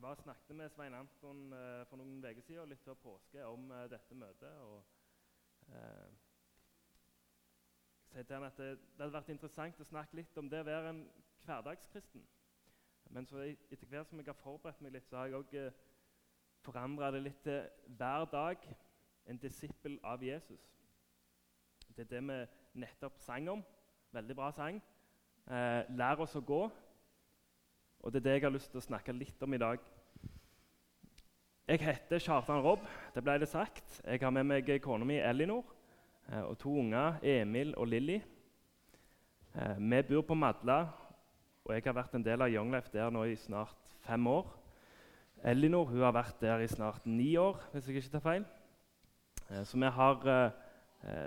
Jeg var snakket med Svein Anton eh, for noen uker siden, litt før påske, om eh, dette møtet. og eh, jeg til han at det, det, hadde vært interessant å snakke litt om det å være en hverdagskristen. Men så etter hvert som jeg har forberedt meg litt, så har jeg òg eh, forandra det litt til hver dag en disippel av Jesus. Det er det vi nettopp sang om. Veldig bra sang. Eh, lær oss å gå. Og det er det jeg har lyst til å snakke litt om i dag. Jeg heter Kjartan Robb, det ble det sagt. Jeg har med meg kona mi Elinor eh, og to unger, Emil og Lilly. Eh, vi bor på Madla, og jeg har vært en del av Young Life der nå i snart fem år. Elinor har vært der i snart ni år, hvis jeg ikke tar feil. Eh, så vi har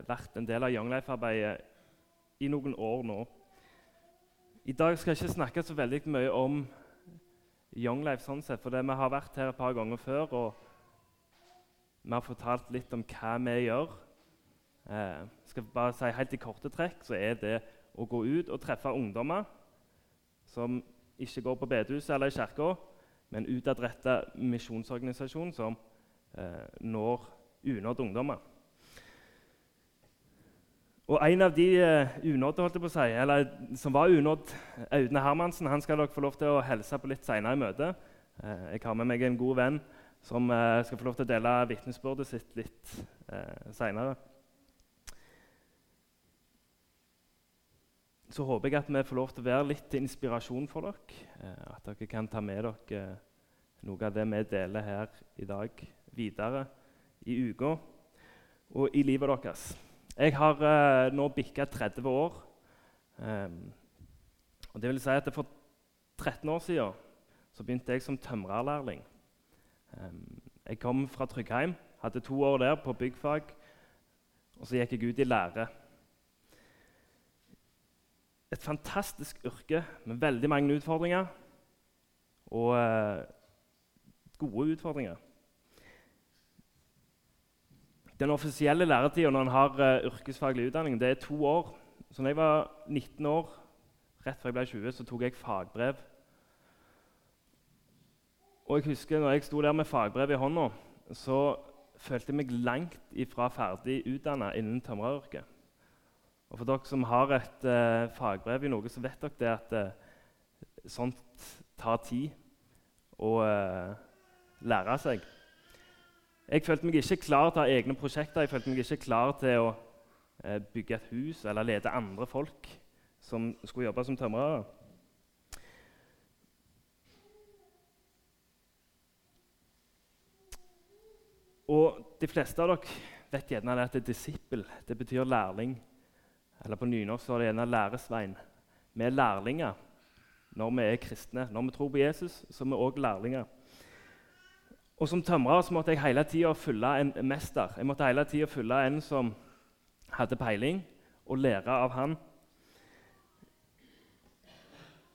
vært en del av Young Life-arbeidet i noen år nå. I dag skal jeg ikke snakke så veldig mye om Young Life, sånn sett, for vi har vært her et par ganger før. og Vi har fortalt litt om hva vi gjør. Eh, skal bare si helt i korte trekk så er det å gå ut og treffe ungdommer som ikke går på bedehuset eller i kirka, men utadretta misjonsorganisasjon som eh, når unådde ungdommer. Og En av de uh, unådde, holdt jeg på å si, eller som var unådd, Audne Hermansen, han skal dere få lov til å hilse på litt senere i møtet. Uh, jeg har med meg en god venn som uh, skal få lov til å dele vitnesbyrdet sitt litt uh, seinere. Så håper jeg at vi får lov til å være litt til inspirasjon for dere. at dere kan ta med dere noe av det vi deler her i dag, videre i uka og i livet deres. Jeg har uh, nå bikka 30 år. Um, og det vil si at For 13 år siden så begynte jeg som tømrerlærling. Um, jeg kom fra Tryggheim, hadde to år der på byggfag. Og så gikk jeg ut i lære. Et fantastisk yrke med veldig mange utfordringer. Og uh, gode utfordringer. Den offisielle læretida når en har uh, yrkesfaglig utdanning, det er to år. Så når jeg var 19 år, rett før jeg ble 20, så tok jeg fagbrev. Og jeg husker når jeg sto der med fagbrev i hånda, så følte jeg meg langt ifra ferdig utdanna innen tømreryrket. Og for dere som har et uh, fagbrev i noe, så vet dere det at uh, sånt tar tid å lære seg. Jeg følte meg ikke klar til å ha egne prosjekter. Jeg følte meg ikke klar til å eh, bygge et hus eller lede andre folk som skulle jobbe som tømrere. Og De fleste av dere vet gjerne at det er disippel. Det betyr lærling. Eller på nynorsk er det gjerne læresvein. Vi er lærlinger når vi er kristne. Når vi tror på Jesus, så er vi òg lærlinger. Og Som tømrer så måtte jeg hele tida følge en mester. Jeg måtte hele tida følge en som hadde peiling, og lære av han.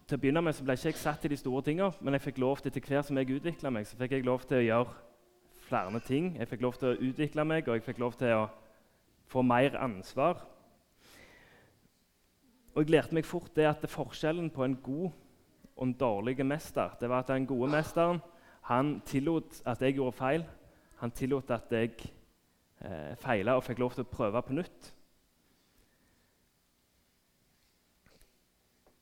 Til å begynne med så ble jeg ikke jeg satt i de store tingene, men jeg fikk lov til etter hvert som jeg utvikla meg, så fikk jeg lov til å gjøre flere ting. Jeg fikk lov til å utvikle meg, og jeg fikk lov til å få mer ansvar. Og jeg lærte meg fort det at forskjellen på en god og en dårlig mester det var at den gode mesteren han tillot at jeg gjorde feil. Han tillot at jeg eh, feila og fikk lov til å prøve på nytt.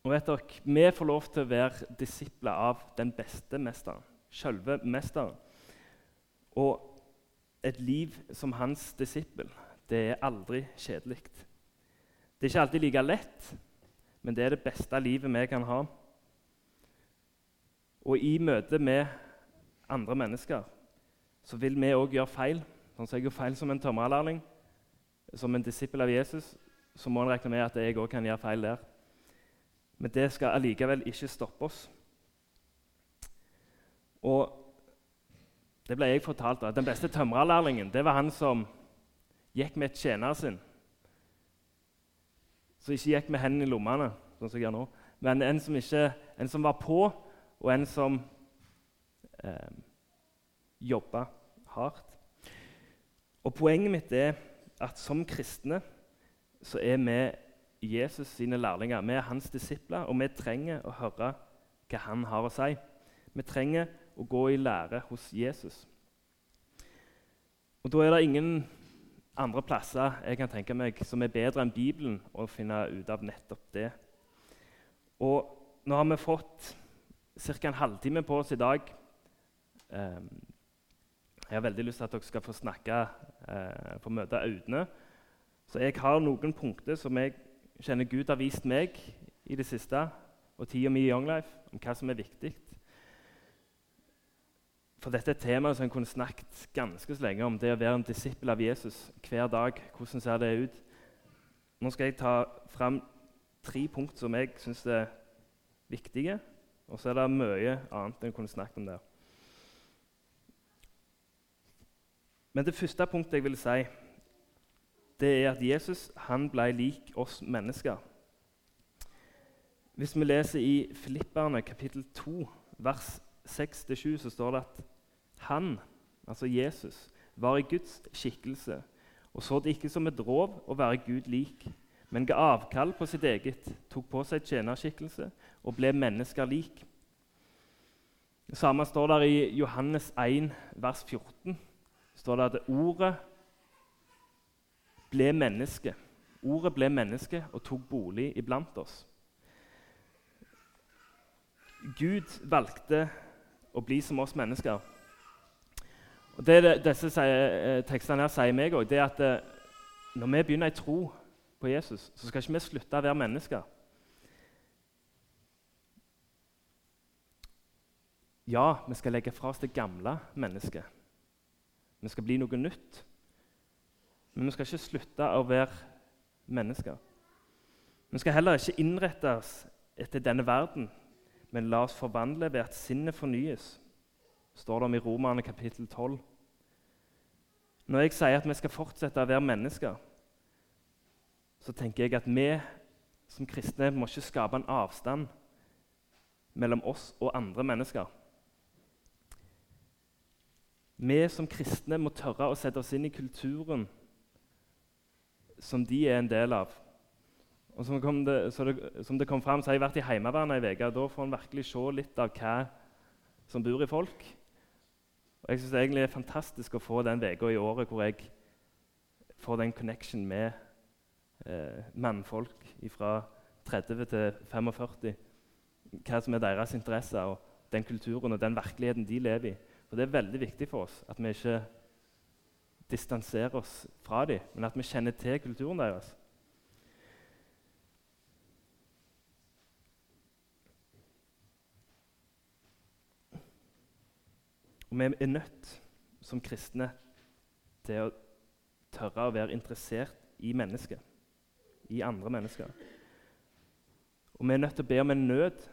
Og vet dere, Vi får lov til å være disipler av den beste mesteren, selve mesteren. Og et liv som hans disippel, det er aldri kjedelig. Det er ikke alltid like lett, men det er det beste livet vi kan ha. Og i møte med andre mennesker, så vil vi òg gjøre feil. Sånn som jeg gjør feil som en tømrerlærling, som en disippel av Jesus, så må en regne med at jeg òg kan gjøre feil der. Men det skal allikevel ikke stoppe oss. Og det ble jeg fortalt av. Den beste tømrerlærlingen det var han som gikk med tjeneren sin. Så ikke gikk med hendene i lommene, sånn som jeg gjør nå. Men en som, ikke, en som var på, og en som eh, jobbe hardt. Og Poenget mitt er at som kristne så er vi Jesus sine lærlinger. Vi er hans disipler, og vi trenger å høre hva han har å si. Vi trenger å gå i lære hos Jesus. Og Da er det ingen andre plasser jeg kan tenke meg som er bedre enn Bibelen å finne ut av nettopp det. Og Nå har vi fått ca. en halvtime på oss i dag. Um, jeg har veldig lyst til at dere skal få snakke, uh, få møte Audne. Så jeg har noen punkter som jeg kjenner Gud har vist meg i det siste, og tida mi i Young Life, om hva som er viktig. For dette er temaet som en kunne snakket ganske så lenge om. Det å være en disippel av Jesus hver dag. Hvordan ser det ut? Nå skal jeg ta fram tre punkt som jeg syns er viktige. Og så er det mye annet en kunne snakket om der. Men det første punktet jeg vil si, det er at Jesus han ble lik oss mennesker. Hvis vi leser i Filipperne kapittel 2, vers 6-7, så står det at han, altså Jesus, var i Guds skikkelse og så det ikke som et rov å være Gud lik, men ga avkall på sitt eget, tok på seg tjenerskikkelse og ble mennesker lik. Det samme står der i Johannes 1, vers 14. Det står det at ordet ble menneske. Ordet ble menneske og tok bolig iblant oss. Gud valgte å bli som oss mennesker. Og Det disse sier, eh, tekstene her sier meg òg, er at eh, når vi begynner i tro på Jesus, så skal ikke vi slutte å være mennesker. Ja, vi skal legge fra oss det gamle mennesket. Vi skal bli noe nytt. Men vi skal ikke slutte å være mennesker. Vi skal heller ikke innrette oss etter denne verden, men la oss forvandle ved at sinnet fornyes står det om i Romerne kapittel 12. Når jeg sier at vi skal fortsette å være mennesker, så tenker jeg at vi som kristne må ikke skape en avstand mellom oss og andre mennesker. Vi som kristne må tørre å sette oss inn i kulturen som de er en del av. Og Som, kom det, det, som det kom fram, så har jeg vært i Heimevernet ei uke. Da får en virkelig se litt av hva som bor i folk. Og Jeg syns det egentlig er fantastisk å få den uka i året hvor jeg får den connection med eh, mannfolk fra 30 til 45. Hva som er deres interesser, og den kulturen og den virkeligheten de lever i. For Det er veldig viktig for oss at vi ikke distanserer oss fra dem, men at vi kjenner til kulturen deres. Og vi er nødt som kristne til å tørre å være interessert i mennesket, i andre mennesker. Og vi er nødt til å be om en nød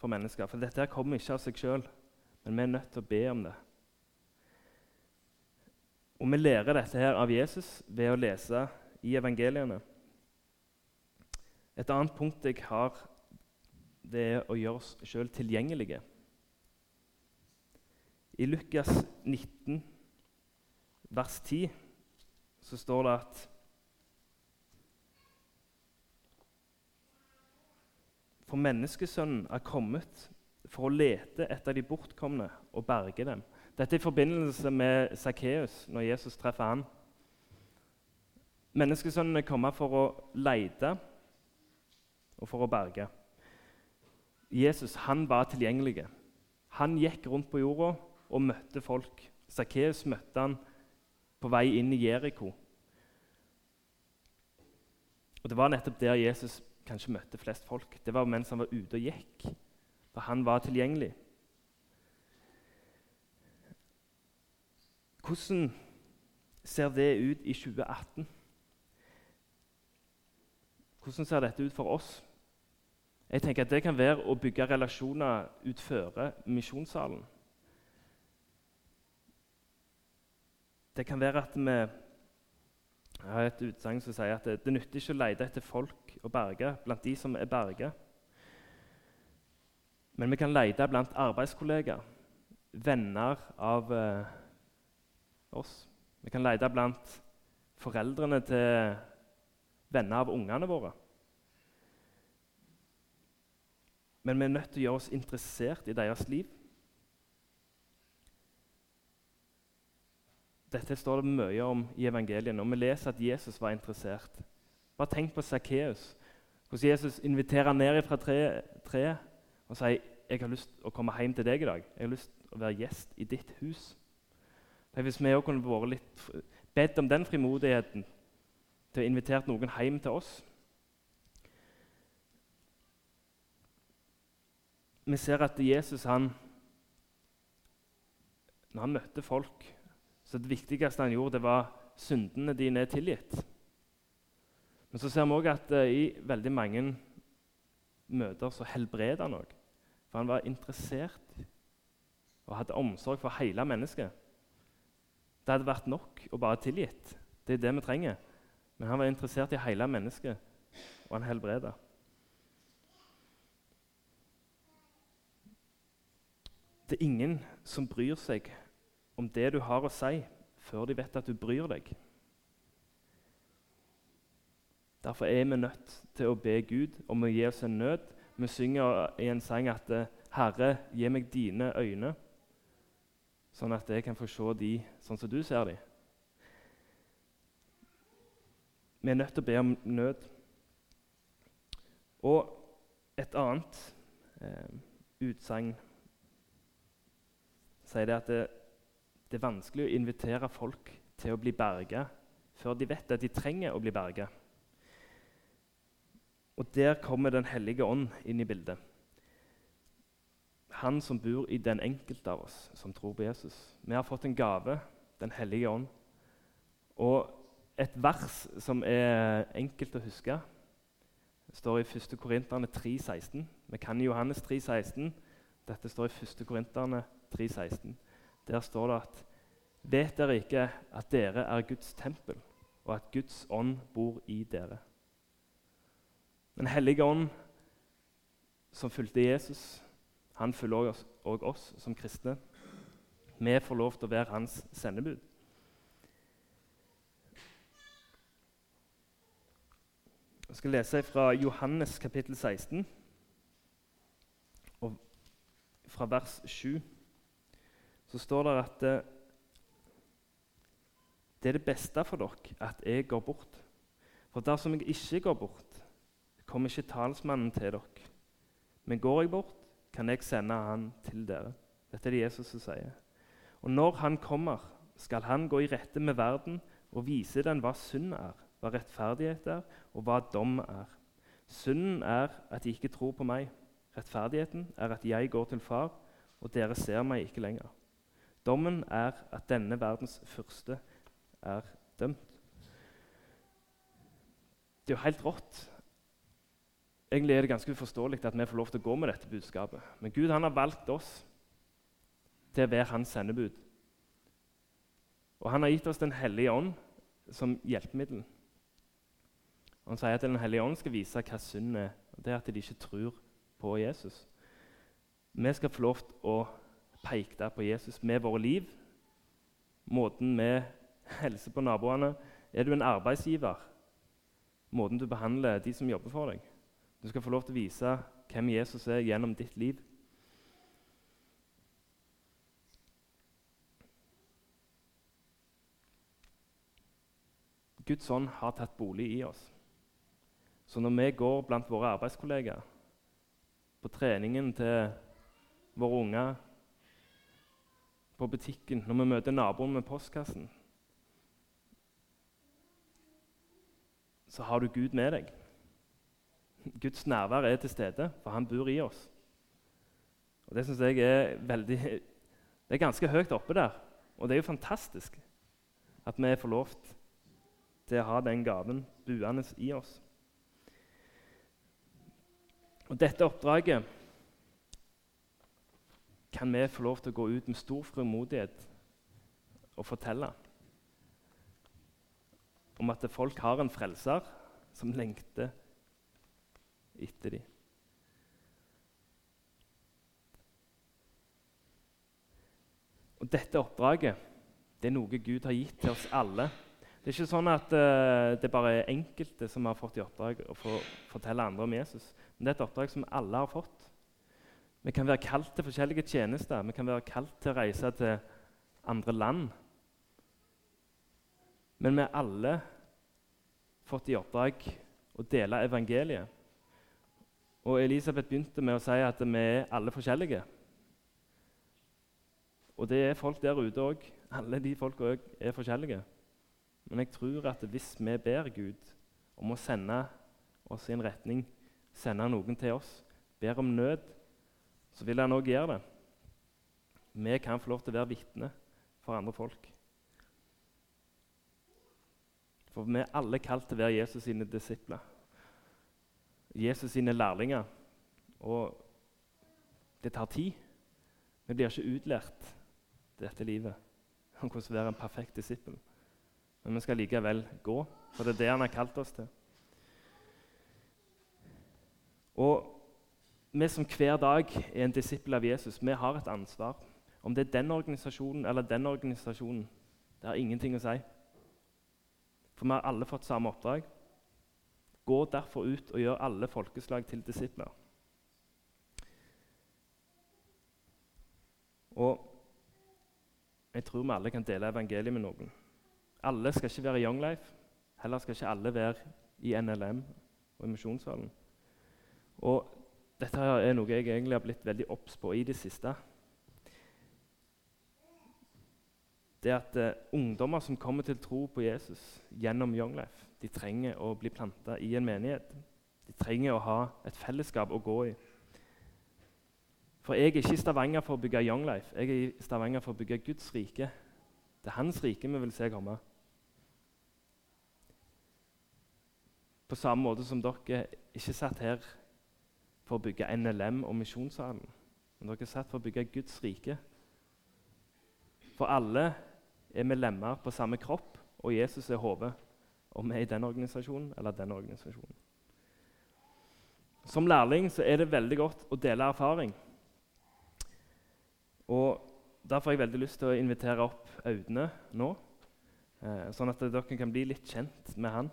for mennesker, for dette her kommer ikke av seg sjøl. Men vi er nødt til å be om det. Og vi lærer dette her av Jesus ved å lese i evangeliene. Et annet punkt jeg har, det er å gjøre oss sjøl tilgjengelige. I Lukas 19, vers 10, så står det at For menneskesønnen er kommet for å lete etter de bortkomne og berge dem. Dette er i forbindelse med Sakkeus, når Jesus treffer han. Menneskesønnen er kommet for å lete og for å berge. Jesus han var tilgjengelig. Han gikk rundt på jorda og møtte folk. Sakkeus møtte han på vei inn i Jeriko. Og Det var nettopp der Jesus kanskje møtte flest folk. Det var mens han var ute og gikk, for han var tilgjengelig. Hvordan ser det ut i 2018? Hvordan ser dette ut for oss? Jeg tenker at Det kan være å bygge relasjoner utføre misjonssalen. Det kan være at vi har et utsagn som sier at det, det nytter ikke å lete etter folk og berge blant de som er berga. Men vi kan lete blant arbeidskollegaer, venner av eh, oss. Vi kan lete blant foreldrene til venner av ungene våre. Men vi er nødt til å gjøre oss interessert i deres liv. Dette står det mye om i evangeliene, og vi leser at Jesus var interessert. Bare tenk på Sakkeus. Hvordan Jesus inviterer ned fra treet tre, og sier jeg har lyst til å komme hjem til deg i dag. Jeg har lyst til å være gjest i ditt hus. Hvis vi også kunne vært litt bedt om den frimodigheten til å invitere noen hjem til oss Vi ser at Jesus han, når han møtte folk så Det viktigste han gjorde, det var syndene dine er tilgitt. Men så ser vi òg at uh, i veldig mange møter så helbreder han òg. For han var interessert og hadde omsorg for hele mennesket. Det hadde vært nok å bare tilgitt. Det er det vi trenger. Men han var interessert i hele mennesket, og han helbreda. Det er ingen som bryr seg om det du har å si, før de vet at du bryr deg. Derfor er vi nødt til å be Gud om å gi oss en nød. Vi synger i en sang at 'Herre, gi meg dine øyne', sånn at jeg kan få se de sånn som du ser de. Vi er nødt til å be om nød. Og et annet eh, utsagn sier det at det, det, er vanskelig å invitere folk til å bli berga før de vet at de trenger å bli berga. Og der kommer Den hellige ånd inn i bildet. Han som bor i den enkelte av oss som tror på Jesus. Vi har fått en gave, Den hellige ånd. Og et vers som er enkelt å huske, står i 1. Korinterne 3,16. Vi kan Johannes 3,16. Dette står i 1. Korinterne 3,16. Der står det at Vet dere ikke at dere er Guds tempel, og at Guds ånd bor i dere? Den hellige ånd som fulgte Jesus, han følger også oss, som kristne. Vi får lov til å være hans sendebud. Jeg skal lese fra Johannes kapittel 16, og fra vers 7. Så står det at det, det er det beste for dere at jeg går bort. For dersom jeg ikke går bort, kommer ikke talsmannen til dere. Men går jeg bort, kan jeg sende han til dere. Dette er det Jesus som sier. Og når han kommer, skal han gå i rette med verden og vise den hva synd er, hva rettferdighet er, og hva dom er. Synden er at de ikke tror på meg. Rettferdigheten er at jeg går til Far, og dere ser meg ikke lenger. Dommen er at denne verdens første er dømt. Det er jo helt rått Egentlig er det ganske uforståelig at vi får lov til å gå med dette budskapet. Men Gud han har valgt oss til å være hans sendebud. Og han har gitt oss Den hellige ånd som hjelpemiddel. Han sier at Den hellige ånd skal vise hva synd er. og Det er at de ikke tror på Jesus. Vi skal få lov til å peke på Jesus med våre liv. Måten vi hilser på naboene Er du en arbeidsgiver? Måten du behandler de som jobber for deg. Du skal få lov til å vise hvem Jesus er gjennom ditt liv. Guds ånd har tatt bolig i oss. Så når vi går blant våre arbeidskollegaer, på treningen til våre unger, på butikken, når vi møter naboen med postkassen, så har du Gud med deg. Guds nærvær er til stede, for han bor i oss. Og Det syns jeg er veldig Det er ganske høyt oppe der. Og det er jo fantastisk at vi får lov til å ha den gaven buende i oss. Og Dette oppdraget kan vi få lov til å gå ut med stor frimodighet og fortelle om at folk har en frelser som lengter etter dem. Og Dette oppdraget det er noe Gud har gitt til oss alle. Det er ikke sånn at uh, det bare er enkelte som har fått i oppdrag å få fortelle andre om Jesus. Men det er et oppdrag som alle har fått. Vi kan være kalt til forskjellige tjenester. Vi kan være kalt til å reise til andre land. Men vi har alle fått i oppdrag å dele evangeliet. Og Elisabeth begynte med å si at vi er alle forskjellige. Og det er folk der ute òg. Alle de folka er forskjellige. Men jeg tror at hvis vi ber Gud om å sende oss i en retning, sende noen til oss, ber om nød, så vil han òg gjøre det. Vi kan få lov til å være vitne for andre folk. For vi er alle kalt til å være Jesus sine disipler. Jesus sine lærlinger. Og det tar tid. Vi blir ikke utlært dette livet om hvordan være en perfekt disippel. Men vi skal likevel gå, for det er det han har kalt oss til. Og vi som hver dag er en disippel av Jesus, vi har et ansvar. Om det er den organisasjonen eller den organisasjonen, det har ingenting å si. For vi har alle fått samme oppdrag. Gå derfor ut og gjør alle folkeslag til disipler. Og jeg tror vi alle kan dele evangeliet med noen. Alle skal ikke være i Young Life. Heller skal ikke alle være i NLM og i Misjonssalen. Og dette er noe jeg egentlig har blitt veldig obs på i det siste. Det at uh, ungdommer som kommer til tro på Jesus gjennom Young Life, de trenger å bli planta i en menighet. De trenger å ha et fellesskap å gå i. For jeg er ikke i Stavanger for å bygge Young Life. Jeg er i Stavanger for å bygge Guds rike. Det er Hans rike vi vil se komme. På samme måte som dere ikke satt her for å bygge NLM og Misjonssalen. Men dere er satt for å bygge Guds rike. For alle er vi lemmer på samme kropp, og Jesus er hodet. Om vi er i den organisasjonen eller den organisasjonen. Som lærling så er det veldig godt å dele erfaring. Og Derfor har jeg veldig lyst til å invitere opp Audne nå, eh, sånn at dere kan bli litt kjent med han.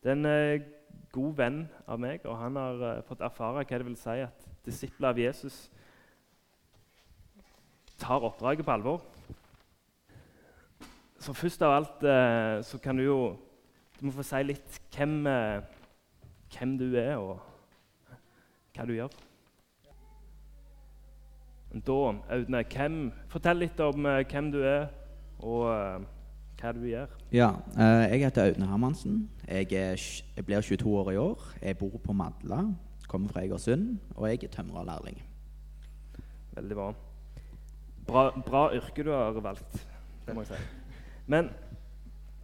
Det er en eh, god venn av meg, og han har eh, fått erfare hva det vil si at disipler av Jesus tar oppdraget på alvor. Så først av alt eh, så kan du jo du må få si litt hvem, eh, hvem du er, og hva du gjør. Da, Audne, hvem, fortell litt om uh, hvem du er, og uh, hva du gjør. Ja, Jeg heter Audne Hermansen. Jeg, er, jeg, blir 22 år i år. Jeg bor på Madla, kommer fra Egersund, og jeg er tømrerlærling. Veldig bra. bra. Bra yrke du har valgt, det må jeg si. Men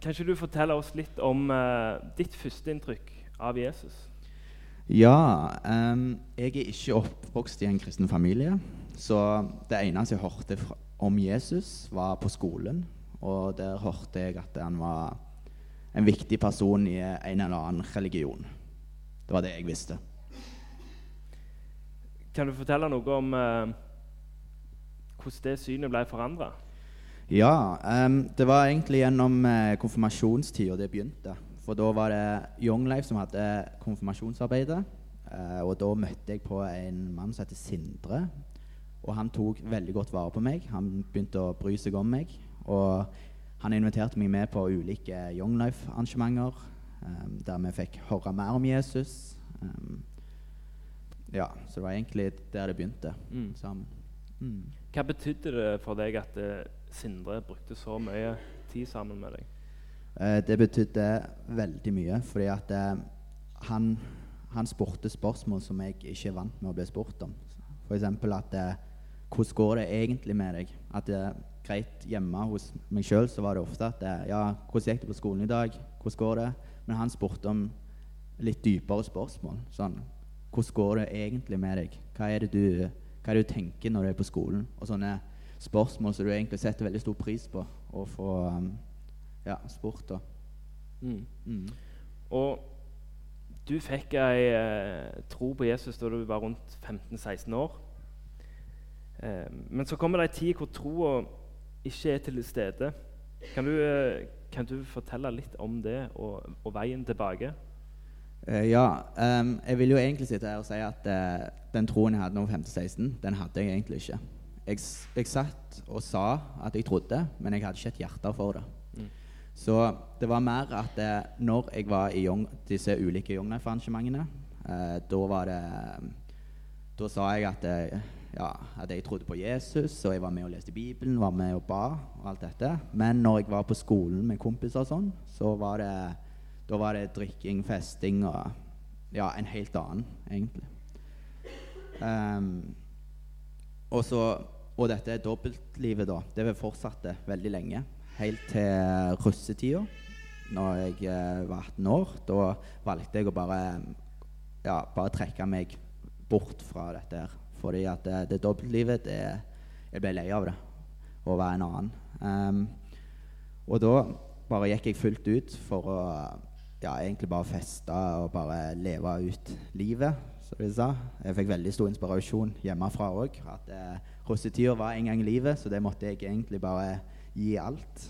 kan ikke du fortelle oss litt om ditt førsteinntrykk av Jesus? Ja, um, jeg er ikke oppvokst i en kristen familie. Så det eneste jeg hørte om Jesus, var på skolen. Og der hørte jeg at han var en viktig person i en eller annen religion. Det var det jeg visste. Kan du fortelle noe om uh, hvordan det synet ble forandra? Ja, um, det var egentlig gjennom uh, konfirmasjonstida det begynte. For da var det Young Life som hadde konfirmasjonsarbeidet. Uh, og da møtte jeg på en mann som heter Sindre. Og han tok veldig godt vare på meg. Han begynte å bry seg om meg. Og han inviterte meg med på ulike Young Life-arrangementer um, der vi fikk høre mer om Jesus. Um, ja, så det var egentlig der det begynte. Mm. Mm. Hva betydde det for deg at uh, Sindre brukte så mye tid sammen med deg? Eh, det betydde veldig mye, fordi at eh, han, han spurte spørsmål som jeg ikke er vant med å bli spurt om. F.eks. at hvordan går det egentlig med deg? At det er greit hjemme hos meg sjøl så var det ofte at det, ja, hvordan gikk det på skolen i dag? Hvordan går det? Men han spurte om litt dypere spørsmål. Sånn Hvordan går det egentlig med deg? Hva er det du, hva er det du tenker når du er på skolen? Og sånne spørsmål som du egentlig setter veldig stor pris på å få um, ja, spurt. Da. Mm. Mm. Og du fikk ei eh, tro på Jesus da du var rundt 15-16 år. Eh, men så kommer det ei tid hvor troa ikke er til stede. Kan du, eh, kan du, fortelle litt om det og, og veien tilbake? Uh, ja. Um, jeg vil jo egentlig sitte her og si at uh, den troen jeg hadde nå 15-16, den hadde jeg egentlig ikke. Jeg, jeg, satt og sa at jeg trodde, men jeg hadde ikke et hjerte for det. Mm. Så det var mer at det, når jeg var i Young, disse ulike Young Life-arrangementene, eh, da var det Da sa jeg at, eh, ja, at jeg trodde på Jesus, og jeg var med og leste Bibelen, var med og ba og alt dette. Men når jeg var på skolen med kompiser og sånn, så var det da var det drikking, festing og ja, en helt annen, egentlig. Um, og, så, og dette dobbeltlivet, da, det fortsatte veldig lenge. Helt til russetida, når jeg uh, var 18 år. Da valgte jeg å bare, ja, bare trekke meg bort fra dette her. Fordi at det, det dobbeltlivet det, Jeg ble lei av det. Å være en annen. Um, og da bare gikk jeg fullt ut for å ja, egentlig bare feste og bare leve ut livet, som de sa. Jeg fikk veldig stor inspirasjon hjemmefra òg. At eh, russetida var en gang i livet, så det måtte jeg egentlig bare gi alt.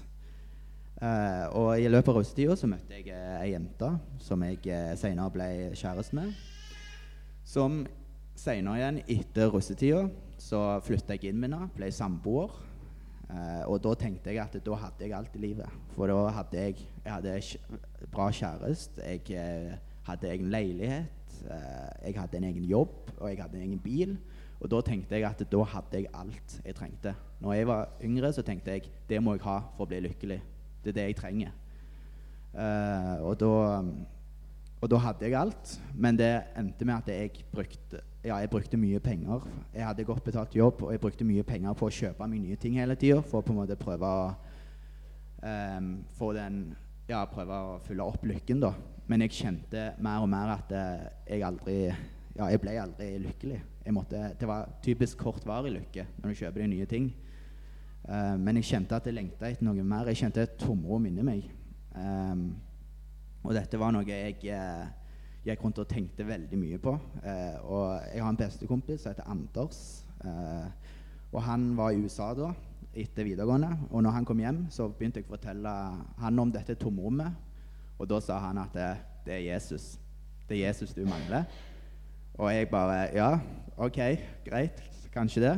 Eh, og i løpet av russetida så møtte jeg eh, ei jente som jeg eh, senere ble kjæreste med. Som senere igjen, etter russetida, så flytta jeg inn med henne, ble samboer. Uh, og da tenkte jeg at da hadde jeg alt i livet. For da hadde jeg, jeg hadde bra kjæreste, jeg hadde egen leilighet, jeg hadde en egen jobb, og jeg hadde en egen bil. Og da tenkte jeg at da hadde jeg alt jeg trengte. Når jeg var yngre, så tenkte jeg det må jeg ha for å bli lykkelig. Det er det jeg trenger. Uh, og, da, og, da, hadde jeg alt, men det endte med at jeg brukte, ja, jeg brukte mye penger. Jeg hadde godt betalt jobb, og jeg brukte mye penger på å kjøpe meg nye ting hele tida for å på en måte prøve å um, få den Ja, prøve å fylle opp lykken, da. Men jeg kjente mer og mer at uh, jeg aldri Ja, jeg ble aldri lykkelig. Måtte, det var typisk kortvarig lykke når du kjøper deg nye ting. Uh, men jeg kjente at jeg lengta etter noe mer. Jeg kjente et tomrom inni meg. Um, og dette var noe jeg uh, gikk rundt og tenkte veldig mye på. Uh, og jeg har en bestekompis som heter Anders. og han var i USA da, etter videregående. Og når han kom hjem, så begynte jeg å fortelle han om dette tomrommet. Og da sa han at det, det er Jesus. Det er Jesus du mangler. Og jeg bare Ja, OK, greit. Kanskje det.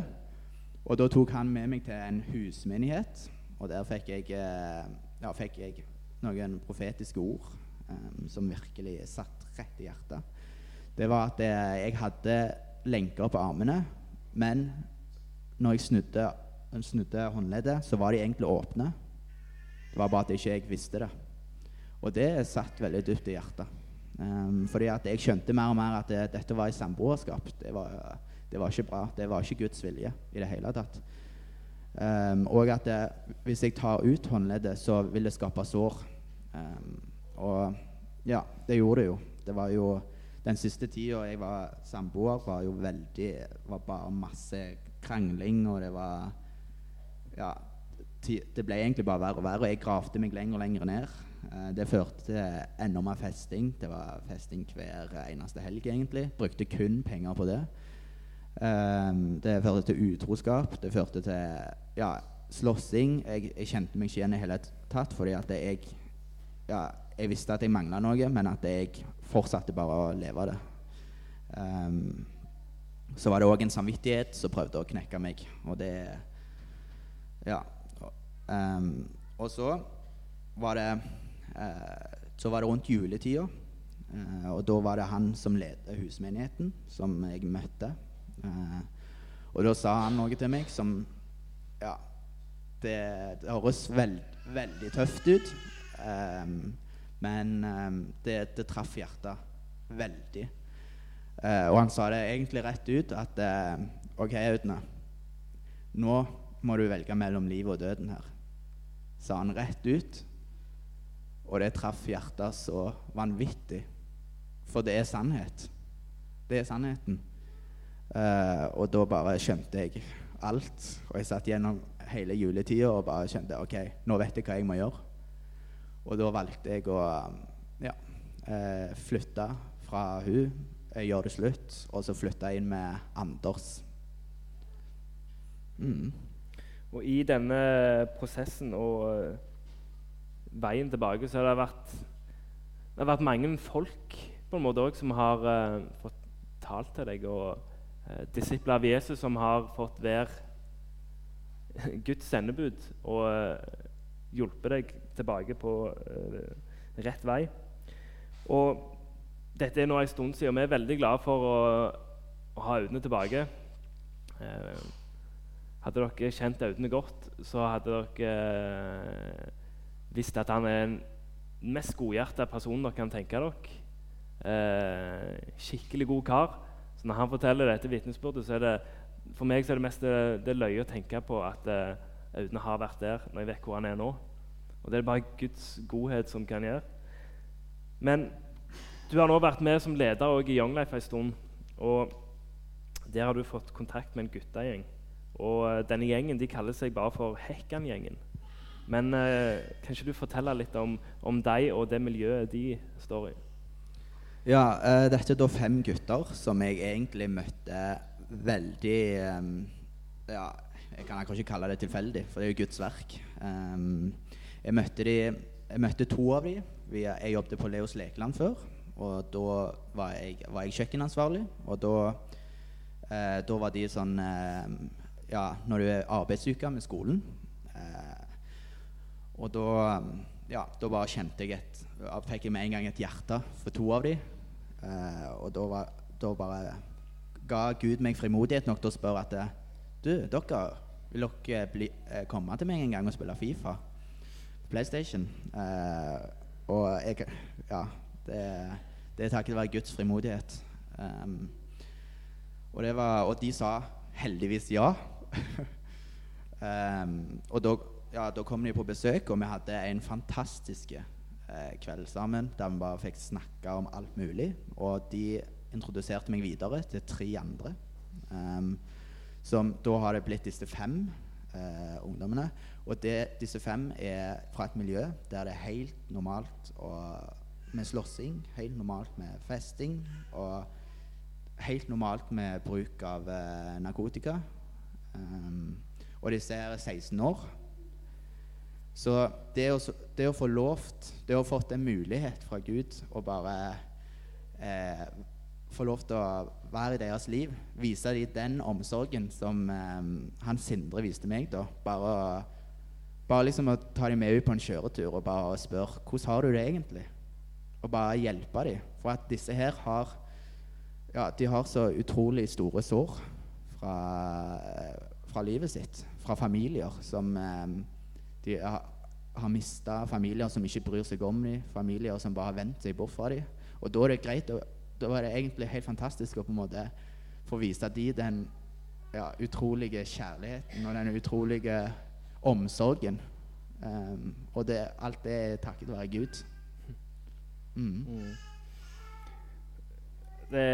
Og da tok han med meg til en husmenighet, og der fikk jeg, eh, ja, fikk jeg noen profetiske ord um, som virkelig satt rett i hjertet. Det var at eh, jeg hadde lenker på armene, men når jeg snudde, snudde håndleddet, så var de egentlig åpne. Det var bare at ikke jeg visste det. Og det satt veldig dypt i hjertet. Um, fordi at jeg skjønte mer og mer at det, dette var i samboerskap. Det var det var ikke bra. Det var ikke Guds vilje i det hele tatt. Um, og at det, hvis jeg tar ut håndleddet, så vil det skape sår. Um, og ja, det gjorde det jo. Det var jo Den siste tida jeg var samboer, var jo veldig var bare masse krangling, og det var Ja, det ble egentlig bare verre og verre. Og jeg gravde meg lenger og lenger ned. Uh, det førte til enda mer festing. Det var festing hver eneste helg, egentlig. Brukte kun penger på det. Um, det førte til utroskap. Det førte til ja, slåssing. Jeg, jeg, kjente meg ikke igjen i hele tatt, fordi at jeg ja, jeg visste at jeg mangla noe, men at jeg fortsatte bare å leve det. Um, så var det òg en samvittighet som prøvde å knekke meg, og det Ja. Um, og så var det uh, Så var det rundt juletida, uh, og da var det han som ledet husmenigheten, som jeg møtte. Uh, og da sa han noe til meg som Ja, det, det høres veld, veldig tøft ut. Um, men um, det, det, traff hjertet veldig. Uh, og han sa det egentlig rett ut at OK, Audne, nå må du velge mellom livet og døden her. Sa han rett ut. Og det traff hjertet så vanvittig. For det er sannhet. Det er sannheten. Uh, og da bare skjønte jeg alt. Og jeg satt gjennom hele juletida og bare skjønte OK, nå vet jeg hva jeg må gjøre. Og da valgte jeg å ja, uh, flytte fra hun, gjøre det slutt, og så flytte inn med Anders. Mm. Og i denne prosessen og uh, veien tilbake så har det vært, det har vært mange folk på en måte også, som har fått talt til deg. og uh, disipler av Jesus som har fått være Guds sendebud og uh, hjulpet deg tilbake på uh, rett vei. Og dette er nå en stund siden, og vi er veldig glade for å, å ha Audne tilbake. Uh, hadde dere kjent Audun godt, så hadde dere visst at han er den mest godhjerta personen dere kan tenke dere. skikkelig god kar. Så når han forteller dette vitnesbyrdet, så er det for meg er det mest det, det løye å tenke på at uh, Audne har vært der, når jeg vet hvor han er nå. Og Det er bare Guds godhet som kan gjøre. Men du har nå vært med som leder i Young Life en stund. og Der har du fått kontakt med en guttegjeng. Og uh, Denne gjengen de kaller seg bare for Hekkan-gjengen. Men eh, kan ikke du fortelle litt om, om deg og det miljøet de står i? Ja, eh, dette er da fem gutter som jeg egentlig møtte veldig eh, Ja, jeg kan ikke kalle det tilfeldig, for det er jo Guds verk. Um, jeg, møtte de, jeg møtte to av dem. Jeg jobbet på Leos Lekeland før. Og da var jeg, var jeg kjøkkenansvarlig. Og da, eh, da, var de sånn eh, Ja, når du er arbeidsuke med skolen eh, Og da Ja, da bare kjente jeg et Fikk jeg med en gang et hjerte for to av dem. Eh, og da, var, da bare ga Gud meg frimodighet nok til å spørre at Du, dere, vil dere bli, eh, komme til meg en gang og spille Fifa? PlayStation. Eh, og jeg Ja, det, det er takket være Guds frimodighet. Um, og, var, og, de sa heldigvis ja. Um, og da, ja, da, kom de på besøk, og vi hadde en fantastisk eh, kveld sammen der vi bare fikk snakke om alt mulig. Og de introduserte meg videre til tre andre. Um, som Da har det blitt disse fem eh, ungdommene. Og det, disse fem er fra et miljø der det er helt normalt med slåssing, helt normalt med festing og helt normalt med bruk av eh, narkotika. Um, og disse er 16 år. Så det å, det å få lovt, det å ha fått en mulighet fra Gud å bare eh, få lov til å være i deres liv. Vise dem den omsorgen som eh, han Sindre viste meg. da. Bare, bare liksom å ta dem med ut på en kjøretur og bare spørre hvordan har du det egentlig. Og bare hjelpe dem. For at disse her har ja, de har så utrolig store sår fra, fra livet sitt. Fra familier som um, de har, har mista familier som ikke bryr seg om dem, familier som bare har vendt seg bort fra dem. Og da er det greit da var det egentlig helt fantastisk å på en måte få vise de den ja, utrolige kjærligheten og den utrolige omsorgen. Um, og det, alt det er takket være Gud. Mm. Mm. Det,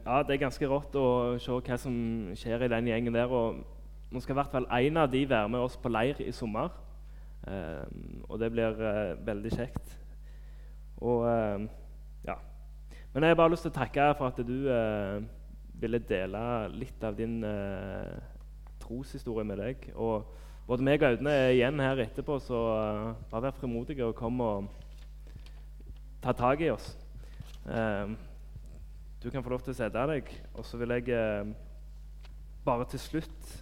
ja, det er ganske rått å se hva som skjer i den gjengen der. og Nå skal i hvert fall én av de være med oss på leir i sommer. Eh, og det blir eh, veldig kjekt. Og uh, men jeg har bare lyst til å takke for at du eh, ville dele litt av din eh, troshistorie med deg. Og både meg og Audne er igjen her etterpå, så uh, bare vær frimodige og kom og ta tak i oss. Uh, du kan få lov til å sette deg, og så vil jeg eh, bare til slutt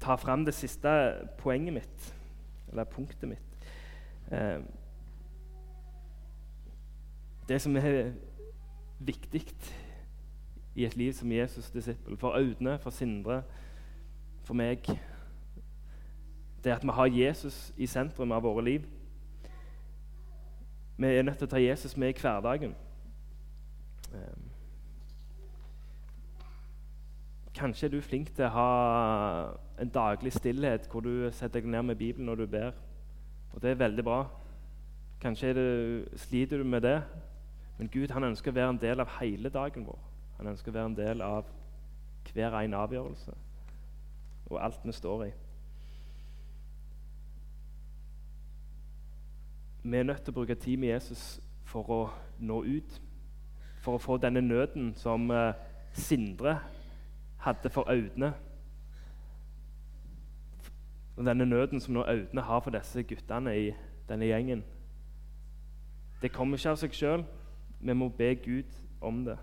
ta fram det siste poenget mitt, eller punktet mitt. Eh, det som er viktig i et liv som Jesus-disippel, for Audne, for Sindre, for meg, det er at vi har Jesus i sentrum av våre liv. Vi er nødt til å ta Jesus med i hverdagen. Ehm, kanskje er du flink til å ha en daglig stillhet hvor du setter deg ned med Bibelen når du ber. Og det er veldig bra. Kanskje det, sliter du med det. Men Gud han ønsker å være en del av hele dagen vår. Han ønsker å være en del av hver en avgjørelse og alt vi står i. Vi er nødt til å bruke tid med Jesus for å nå ut. For å få denne nøden som uh, Sindre hadde for Audne. Og denne nøden som nå Audne har for disse guttene i denne gjengen. Det kommer ikke av seg sjøl. Vi må be Gud om det.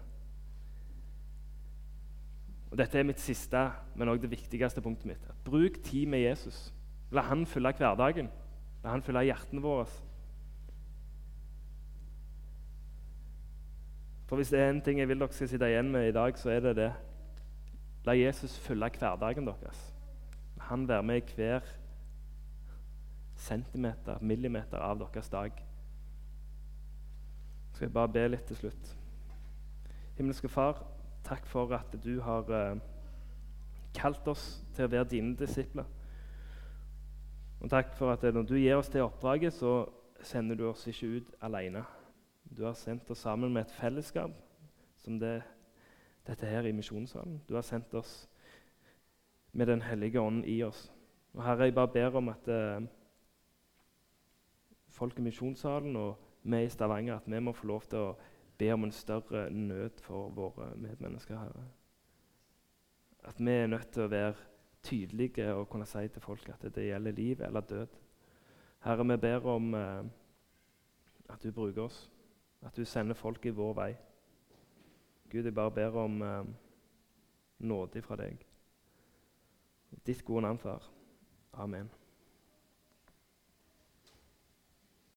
Og Dette er mitt siste, men også det viktigste punktet mitt. Bruk tid med Jesus. La Han fylle hverdagen. La Han fylle hjertene våre. For hvis det er en ting jeg vil dere skal sitte igjen med i dag, så er det det. La Jesus fylle hverdagen deres. Han være med i hver centimeter, millimeter av deres dag. Så skal jeg bare be litt til slutt. Himmelske Far, takk for at du har uh, kalt oss til å være dine disipler. Og takk for at når du gir oss det oppdraget, så sender du oss ikke ut alene. Du har sendt oss sammen med et fellesskap som det, dette her i misjonssalen. Du har sendt oss med Den hellige ånden i oss. Og Herre, jeg bare ber om at eh, folk i misjonssalen og vi i Stavanger at vi må få lov til å be om en større nød for våre medmennesker. Herre. At vi er nødt til å være tydelige og kunne si til folk at det gjelder liv eller død. Herre, vi ber om eh, at du bruker oss, at du sender folk i vår vei. Gud, jeg bare ber om eh, nåde fra deg. Ditt gode navn, far. Amen.